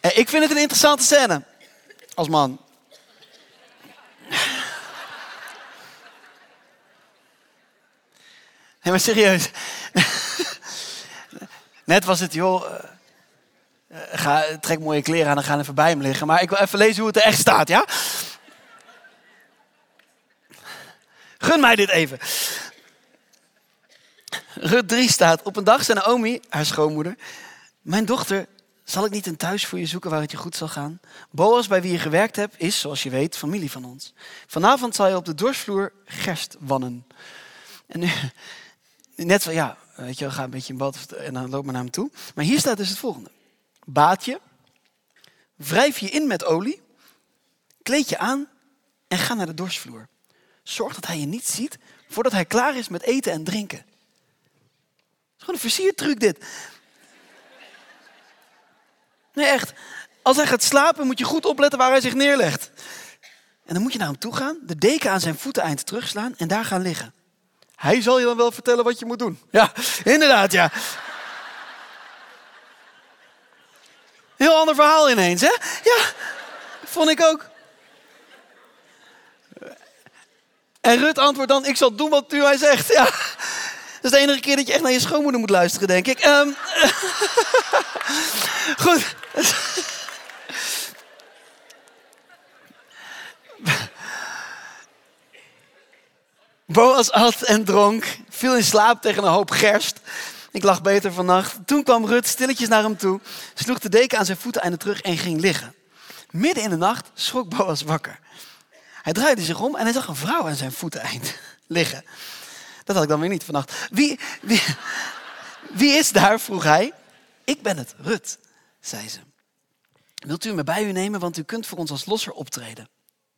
Eh, Ik vind het een interessante scène. Als man. Nee, maar serieus. Net was het, joh. eh, eh, Ga, trek mooie kleren aan en ga even bij hem liggen. Maar ik wil even lezen hoe het er echt staat, ja? Gun mij dit even. Rut 3 staat. Op een dag zei Naomi, haar schoonmoeder. Mijn dochter, zal ik niet een thuis voor je zoeken waar het je goed zal gaan? Boas, bij wie je gewerkt hebt, is, zoals je weet, familie van ons. Vanavond zal je op de dorsvloer gerst wannen. En nu, net zo, ja, weet je, ga een beetje in bad en dan loop maar naar hem toe. Maar hier staat dus het volgende. Baat je, wrijf je in met olie, kleed je aan en ga naar de dorsvloer. Zorg dat hij je niet ziet voordat hij klaar is met eten en drinken. Het is gewoon een versiertruc dit. Nee, echt. Als hij gaat slapen moet je goed opletten waar hij zich neerlegt. En dan moet je naar hem toe gaan, de deken aan zijn voeteneind terugslaan en daar gaan liggen. Hij zal je dan wel vertellen wat je moet doen. Ja, inderdaad, ja. Heel ander verhaal ineens, hè? Ja, vond ik ook. En Rut antwoordt dan, ik zal doen wat u mij zegt. Ja, dat is de enige keer dat je echt naar je schoonmoeder moet luisteren, denk ik. Ehm, goed. Boas at en dronk, viel in slaap tegen een hoop gerst. Ik lag beter vannacht. Toen kwam Rut stilletjes naar hem toe, sloeg de deken aan zijn voeten terug en ging liggen. Midden in de nacht schrok Boas wakker. Hij draaide zich om en hij zag een vrouw aan zijn voeteneind liggen. Dat had ik dan weer niet vannacht. Wie, wie, wie is daar? vroeg hij. Ik ben het, Rut, zei ze. Wilt u me bij u nemen, want u kunt voor ons als losser optreden.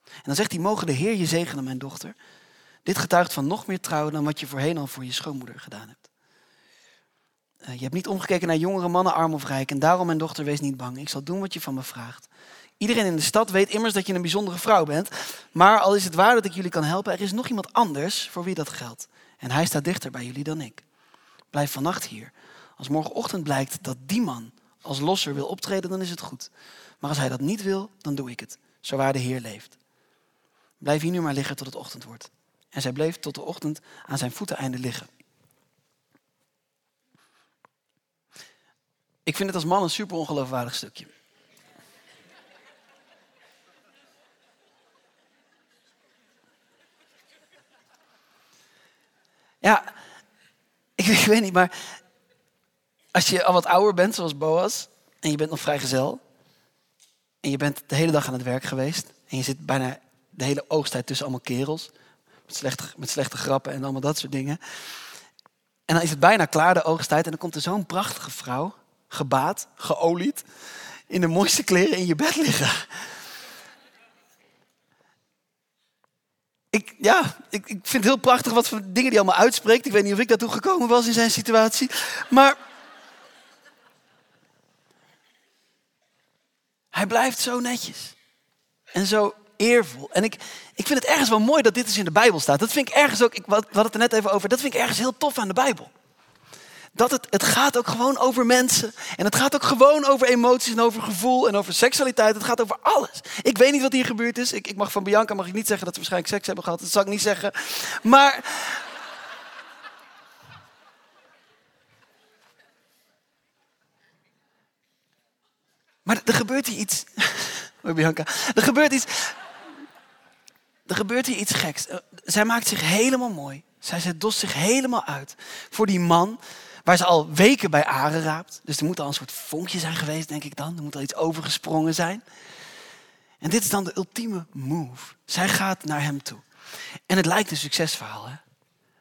En dan zegt hij, mogen de Heer je zegenen, mijn dochter. Dit getuigt van nog meer trouw dan wat je voorheen al voor je schoonmoeder gedaan hebt. Uh, je hebt niet omgekeken naar jongere mannen, arm of rijk. En daarom, mijn dochter, wees niet bang. Ik zal doen wat je van me vraagt. Iedereen in de stad weet immers dat je een bijzondere vrouw bent. Maar al is het waar dat ik jullie kan helpen, er is nog iemand anders voor wie dat geldt. En hij staat dichter bij jullie dan ik. Blijf vannacht hier. Als morgenochtend blijkt dat die man als losser wil optreden, dan is het goed. Maar als hij dat niet wil, dan doe ik het. Zo waar de Heer leeft. Blijf hier nu maar liggen tot het ochtend wordt. En zij bleef tot de ochtend aan zijn voeteneinde liggen. Ik vind het als man een super ongeloofwaardig stukje. Ja, ik, ik, weet niet, maar als je al wat ouder bent, zoals Boas, en je bent nog vrijgezel, en je bent de hele dag aan het werk geweest, en je zit bijna de hele oogsttijd tussen allemaal kerels, met slechte, met slechte grappen en allemaal dat soort dingen. En dan is het bijna klaar, de oogsttijd, en dan komt er zo'n prachtige vrouw, gebaat, geolied, in de mooiste kleren in je bed liggen. Ik, ja, ik, ik vind het heel prachtig wat voor dingen die allemaal uitspreekt. Ik weet niet of ik daartoe gekomen was in zijn situatie. Maar hij blijft zo netjes. En zo En ik, ik vind het ergens wel mooi dat dit dus in de Bijbel staat. Dat vind ik ergens ook, ik had het er net even over, dat vind ik ergens heel tof aan de Bijbel. Dat het, het gaat ook gewoon over mensen. En het gaat ook gewoon over emoties en over gevoel en over seksualiteit. Het gaat over alles. Ik weet niet wat hier gebeurd is. Ik, ik mag van Bianca mag ik niet zeggen dat ze waarschijnlijk seks hebben gehad. Dat zal ik niet zeggen. Maar... Maar er gebeurt hier iets... Bianca. Er gebeurt iets... Er gebeurt hier iets geks. Zij maakt zich helemaal mooi. Zij zet dost zich helemaal uit voor die man waar ze al weken bij aren raapt. Dus er moet al een soort vonkje zijn geweest, denk ik dan. Er moet al iets overgesprongen zijn. En dit is dan de ultieme move. Zij gaat naar hem toe. En het lijkt een succesverhaal, hè?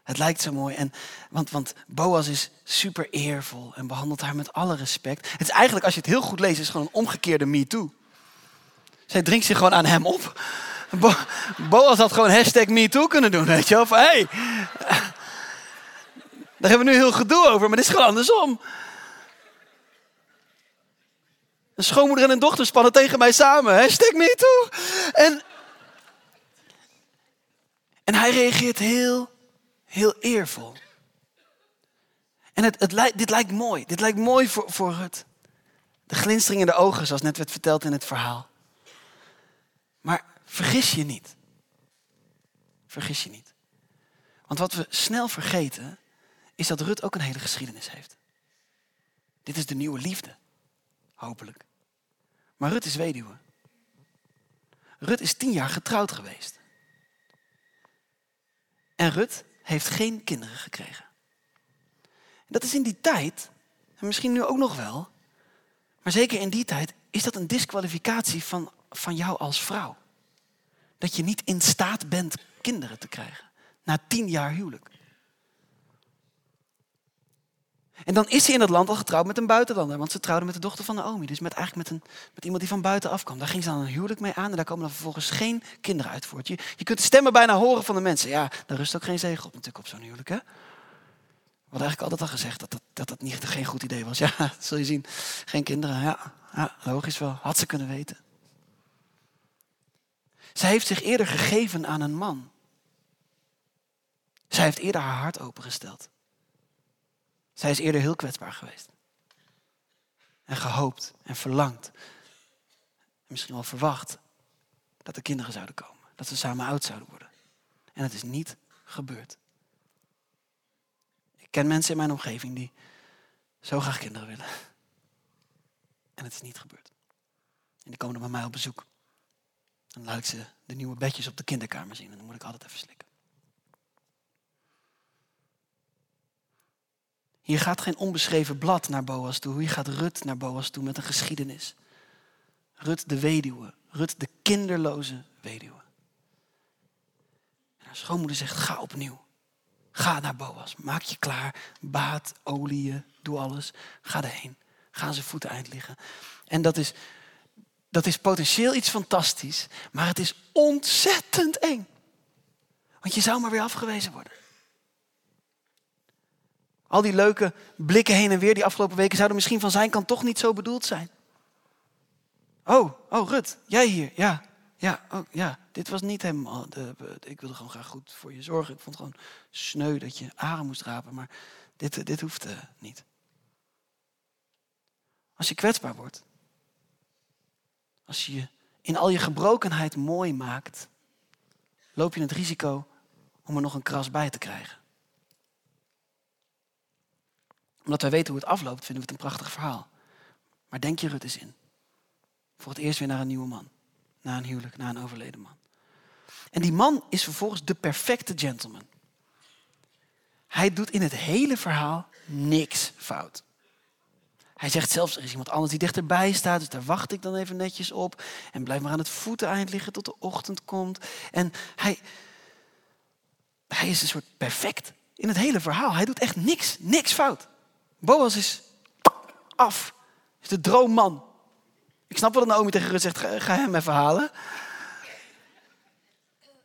Het lijkt zo mooi. En, want, want Boas is super eervol en behandelt haar met alle respect. Het is eigenlijk, als je het heel goed leest, is gewoon een omgekeerde me too. Zij drinkt zich gewoon aan hem op. Bo Boas had gewoon hashtag me too kunnen doen, weet je. Van, hey, daar hebben we nu heel gedoe over, maar dit is gewoon andersom. Een schoonmoeder en een dochter spannen tegen mij samen. Hashtag me toe. En, en hij reageert heel, heel eervol. En het, het dit lijkt mooi. Dit lijkt mooi voor, voor Rut. De glinsterende ogen, zoals net werd verteld in het verhaal. Maar vergis je niet. Vergis je niet. Want wat we snel vergeten, is dat Rut ook een hele geschiedenis heeft. Dit is de nieuwe liefde. Hopelijk. Maar Rut is weduwe. Rut is tien jaar getrouwd geweest. En Rut heeft geen kinderen gekregen. Dat is in die tijd, en misschien nu ook nog wel, maar zeker in die tijd is dat een disqualificatie van, van jou als vrouw. Dat je niet in staat bent kinderen te krijgen. Na tien jaar huwelijk. En dan is ze in dat land al getrouwd met een buitenlander. Want ze trouwde met de dochter van Naomi. Dus met, eigenlijk met, een, met iemand die van buiten afkwam. Daar ging ze dan een huwelijk mee aan. En daar komen dan vervolgens geen kinderen uit voort. Je, je kunt de stemmen bijna horen van de mensen. Ja, daar rust ook geen zegen op natuurlijk op zo'n huwelijk. Hè? We hadden eigenlijk altijd al gezegd dat dat, dat, dat niet, geen goed idee was. Ja, zul je zien. Geen kinderen. Ja, logisch wel. Had ze kunnen weten. Zij heeft zich eerder gegeven aan een man. Zij heeft eerder haar hart opengesteld. Zij is eerder heel kwetsbaar geweest. En gehoopt en verlangd. En misschien wel verwacht dat er kinderen zouden komen. Dat ze samen oud zouden worden. En het is niet gebeurd. Ik ken mensen in mijn omgeving die zo graag kinderen willen. En het is niet gebeurd. En die komen bij mij op bezoek. Dan laat ik ze de nieuwe bedjes op de kinderkamer zien. En dan moet ik altijd even slikken. Hier gaat geen onbeschreven blad naar Boas toe. Hier gaat Rut naar Boas toe met een geschiedenis. Rut de weduwe. Rut de kinderloze weduwe. En haar schoonmoeder zegt, ga opnieuw. Ga naar Boas. Maak je klaar. Baat, olie, doe alles. Ga erheen. Ga zijn voeten eind liggen. En dat is, dat is potentieel iets fantastisch. Maar het is ontzettend eng. Want je zou maar weer afgewezen worden. Al die leuke blikken heen en weer die afgelopen weken zouden misschien van zijn kant toch niet zo bedoeld zijn. Oh, oh Rut, jij hier. Ja, ja, oh, ja. Dit was niet helemaal. De, ik wilde gewoon graag goed voor je zorgen. Ik vond gewoon sneu dat je adem moest rapen, maar dit, dit hoeft uh, niet. Als je kwetsbaar wordt, als je je in al je gebrokenheid mooi maakt, loop je het risico om er nog een kras bij te krijgen omdat wij weten hoe het afloopt, vinden we het een prachtig verhaal. Maar denk je Rut eens in. Voor het eerst weer naar een nieuwe man. Na een huwelijk, na een overleden man. En die man is vervolgens de perfecte gentleman. Hij doet in het hele verhaal niks fout. Hij zegt zelfs, er is iemand anders die dichterbij staat, dus daar wacht ik dan even netjes op. En blijf maar aan het voeteneind liggen tot de ochtend komt. En hij, hij is een soort perfect in het hele verhaal. Hij doet echt niks, niks fout. Boas is af. Is de droomman. Ik snap wel dat Naomi tegen Rut zegt, ga, hem even halen.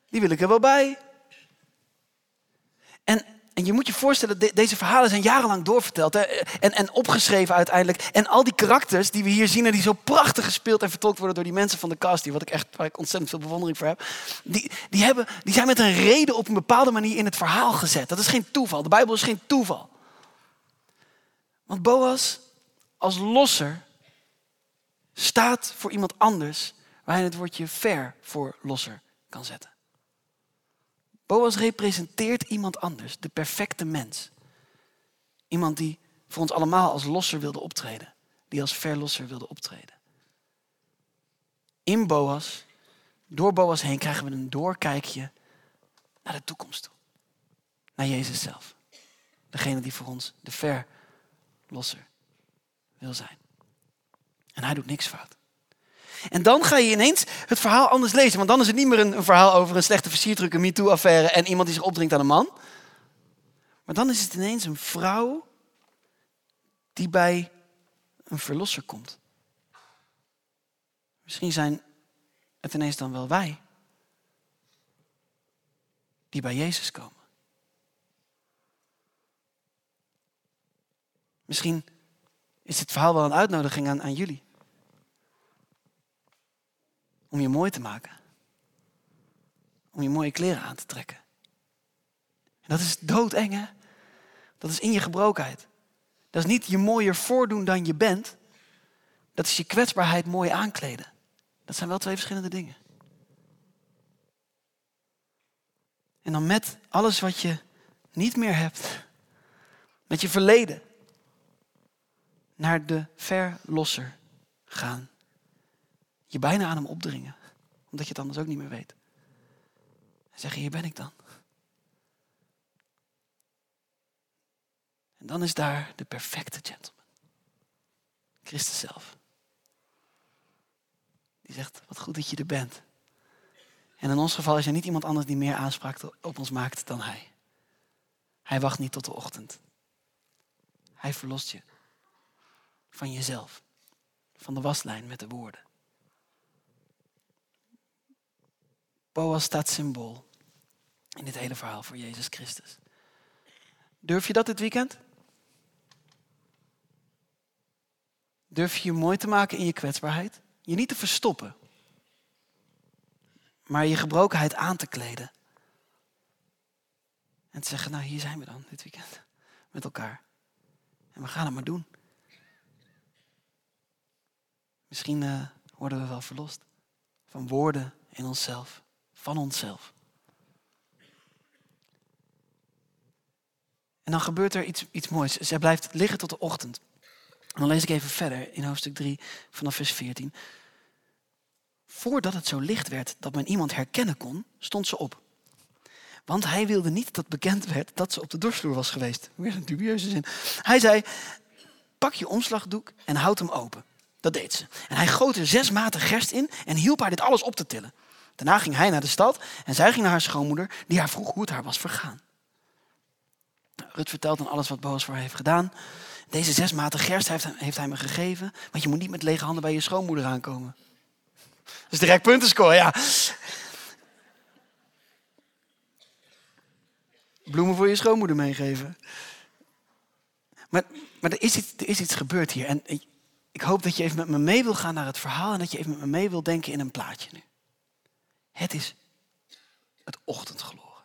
Die wil ik er wel bij. En, en je moet je voorstellen, deze verhalen zijn jarenlang doorverteld. Hè? En, en opgeschreven uiteindelijk. En al die karakters die we hier zien en die zo prachtig gespeeld en vertolkt worden door die mensen van de cast, die wat ik echt waar ik ontzettend veel bewondering voor heb. Die, die, hebben, die zijn met een reden op een bepaalde manier in het verhaal gezet. Dat is geen toeval. De Bijbel is geen toeval. Want Boas als losser staat voor iemand anders waar hij het woordje ver voor losser kan zetten. Boas representeert iemand anders, de perfecte mens. Iemand die voor ons allemaal als losser wilde optreden, die als verlosser wilde optreden. In Boas, door Boas heen krijgen we een doorkijkje naar de toekomst toe. Naar Jezus zelf. Degene die voor ons de ver losser wil zijn. En hij doet niks fout. En dan ga je ineens het verhaal anders lezen. Want dan is het niet meer een, verhaal over een slechte versierdruk, een MeToo-affaire en iemand die zich opdringt aan een man. Maar dan is het ineens een vrouw die bij een verlosser komt. Misschien zijn het ineens dan wel wij die bij Jezus komen. Misschien is het verhaal wel een uitnodiging aan, aan jullie. Om je mooi te maken. Om je mooie kleren aan te trekken. En dat is doodeng, hè? Dat is in je gebrokenheid. Dat is niet je mooier voordoen dan je bent. Dat is je kwetsbaarheid mooi aankleden. Dat zijn wel twee verschillende dingen. En dan met alles wat je niet meer hebt, met je verleden, naar de verlosser gaan. Je bijna aan hem opdringen, omdat je het anders ook niet meer weet. En zeggen, hier ben ik dan. En dan is daar de perfecte gentleman. Christus zelf. Die zegt, wat goed dat je er bent. En in ons geval is er niet iemand anders die meer aanspraak op ons maakt dan Hij. Hij wacht niet tot de ochtend. Hij verlost je van jezelf, van de waslijn met de woorden. Boas staat symbool in dit hele verhaal voor Jezus Christus. Durf je dat dit weekend? Durf je je mooi te maken in je kwetsbaarheid? Je niet te verstoppen, maar je gebrokenheid aan te kleden. En te zeggen, nou hier zijn we dan dit weekend met elkaar. En we gaan het maar doen. Misschien uh, worden we wel verlost van woorden in onszelf, van onszelf. En dan gebeurt er iets, iets moois. Zij blijft liggen tot de ochtend. En dan lees ik even verder in hoofdstuk 3 vanaf vers 14. Voordat het zo licht werd dat men iemand herkennen kon, stond ze op. Want hij wilde niet dat bekend werd dat ze op de dorsvloer was geweest. Weer een dubieuze zin. Hij zei, pak je omslagdoek en houd hem open. Dat deed ze. En hij goot er zes maten gerst in en hielp haar dit alles op te tillen. Daarna ging hij naar de stad en zij ging naar haar schoonmoeder, die haar vroeg hoe het haar was vergaan. Rut vertelt dan alles wat Boos voor haar heeft gedaan. Deze zes maten gerst heeft, heeft hij me gegeven, want je moet niet met lege handen bij je schoonmoeder aankomen. Dat is direct puntenscore, ja. Bloemen voor je schoonmoeder meegeven. Maar, maar er, is iets, is iets gebeurd hier. En ik, ik hoop dat je even met me mee wil gaan naar het verhaal. En dat je even met me mee wil denken in een plaatje nu. Het is het ochtendgloren.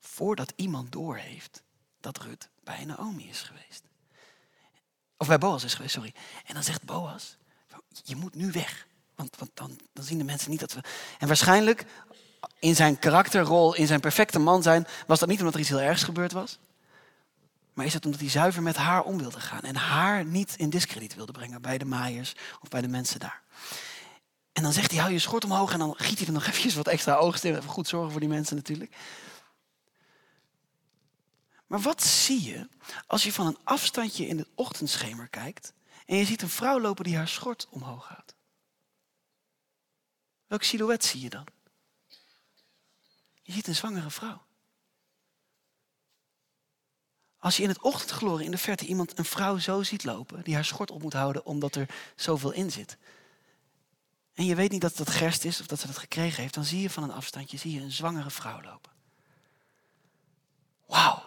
Voordat iemand doorheeft dat Rut bij Naomi is geweest. Of bij Boas is geweest, sorry. En dan zegt Boas, je moet nu weg. Want, want dan, dan zien de mensen niet dat we... En waarschijnlijk, in zijn karakterrol, in zijn perfecte man zijn... was dat niet omdat er iets heel ergs gebeurd was. Maar is het omdat hij zuiver met haar om wilde gaan. En haar niet in discrediet wilde brengen bij de maaiers of bij de mensen daar. En dan zegt hij, hou je schort omhoog en dan giet hij er nog eventjes wat extra oogst in. Even goed zorgen voor die mensen natuurlijk. Maar wat zie je als je van een afstandje in het ochtendschemer kijkt en je ziet een vrouw lopen die haar schort omhoog houdt? Welk silhouet zie je dan? Je ziet een zwangere vrouw. Als je in het ochtendgloren in de verte iemand, een vrouw zo ziet lopen, die haar schort op moet houden omdat er zoveel in zit. En je weet niet dat het gerst is of dat ze dat gekregen heeft, dan zie je van een afstandje zie je een zwangere vrouw lopen. Wauw.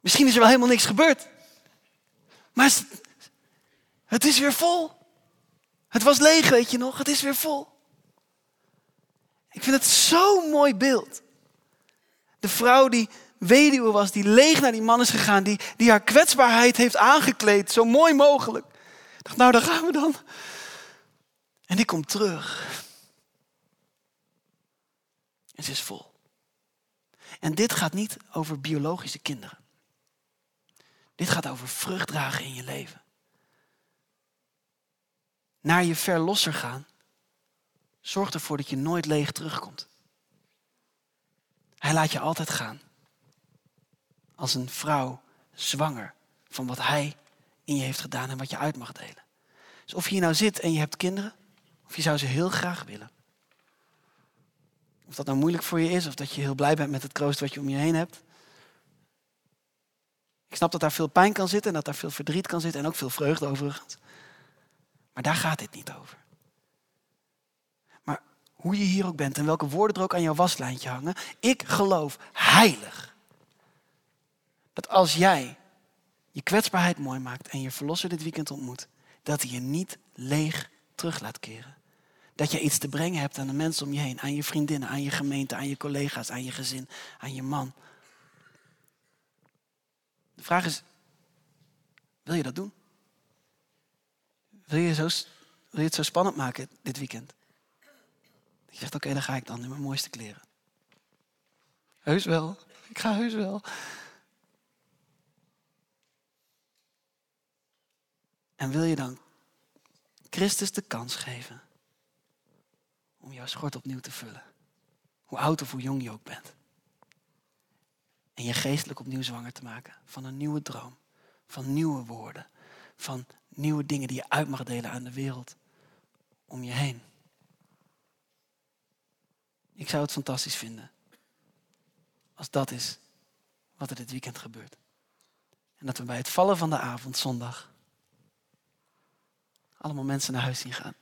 Misschien is er wel helemaal niks gebeurd. Maar het is weer vol. Het was leeg, weet je nog? Het is weer vol. Ik vind het zo'n mooi beeld. De vrouw die weduwe was, die leeg naar die man is gegaan, die, die haar kwetsbaarheid heeft aangekleed, zo mooi mogelijk. Nou, daar gaan we dan. En die komt terug. En ze is vol. En dit gaat niet over biologische kinderen. Dit gaat over vrucht dragen in je leven. Naar je verlosser gaan. Zorg ervoor dat je nooit leeg terugkomt. Hij laat je altijd gaan. Als een vrouw zwanger van wat hij in je heeft gedaan en wat je uit mag delen. Dus of je hier nou zit en je hebt kinderen, of je zou ze heel graag willen. Of dat nou moeilijk voor je is, of dat je heel blij bent met het kroost wat je om je heen hebt. Ik snap dat daar veel pijn kan zitten en dat daar veel verdriet kan zitten en ook veel vreugde overigens. Maar daar gaat dit niet over. Maar hoe je hier ook bent en welke woorden er ook aan jouw waslijntje hangen, ik geloof heilig dat als jij je kwetsbaarheid mooi maakt en je verlosser dit weekend ontmoet, dat hij je niet leeg terug laat keren. Dat je iets te brengen hebt aan de mensen om je heen, aan je vriendinnen, aan je gemeente, aan je collega's, aan je gezin, aan je man. De vraag is, Wil je dat doen? Wil je, zo, wil je het zo spannend maken dit weekend? Je zegt, oké, dan ga ik dan in mijn mooiste kleren. Heus wel. Ik ga heus wel. En wil je dan Christus de kans geven om jouw schort opnieuw te vullen? Hoe oud of hoe jong je ook bent. En je geestelijk opnieuw zwanger te maken van een nieuwe droom, van nieuwe woorden, van nieuwe dingen die je uit mag delen aan de wereld om je heen. Ik zou het fantastisch vinden als dat is wat er dit weekend gebeurt. En dat we bij het vallen van de avond, zondag, allemaal mensen naar huis zien gaan.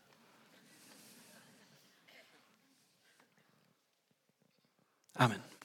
Amen.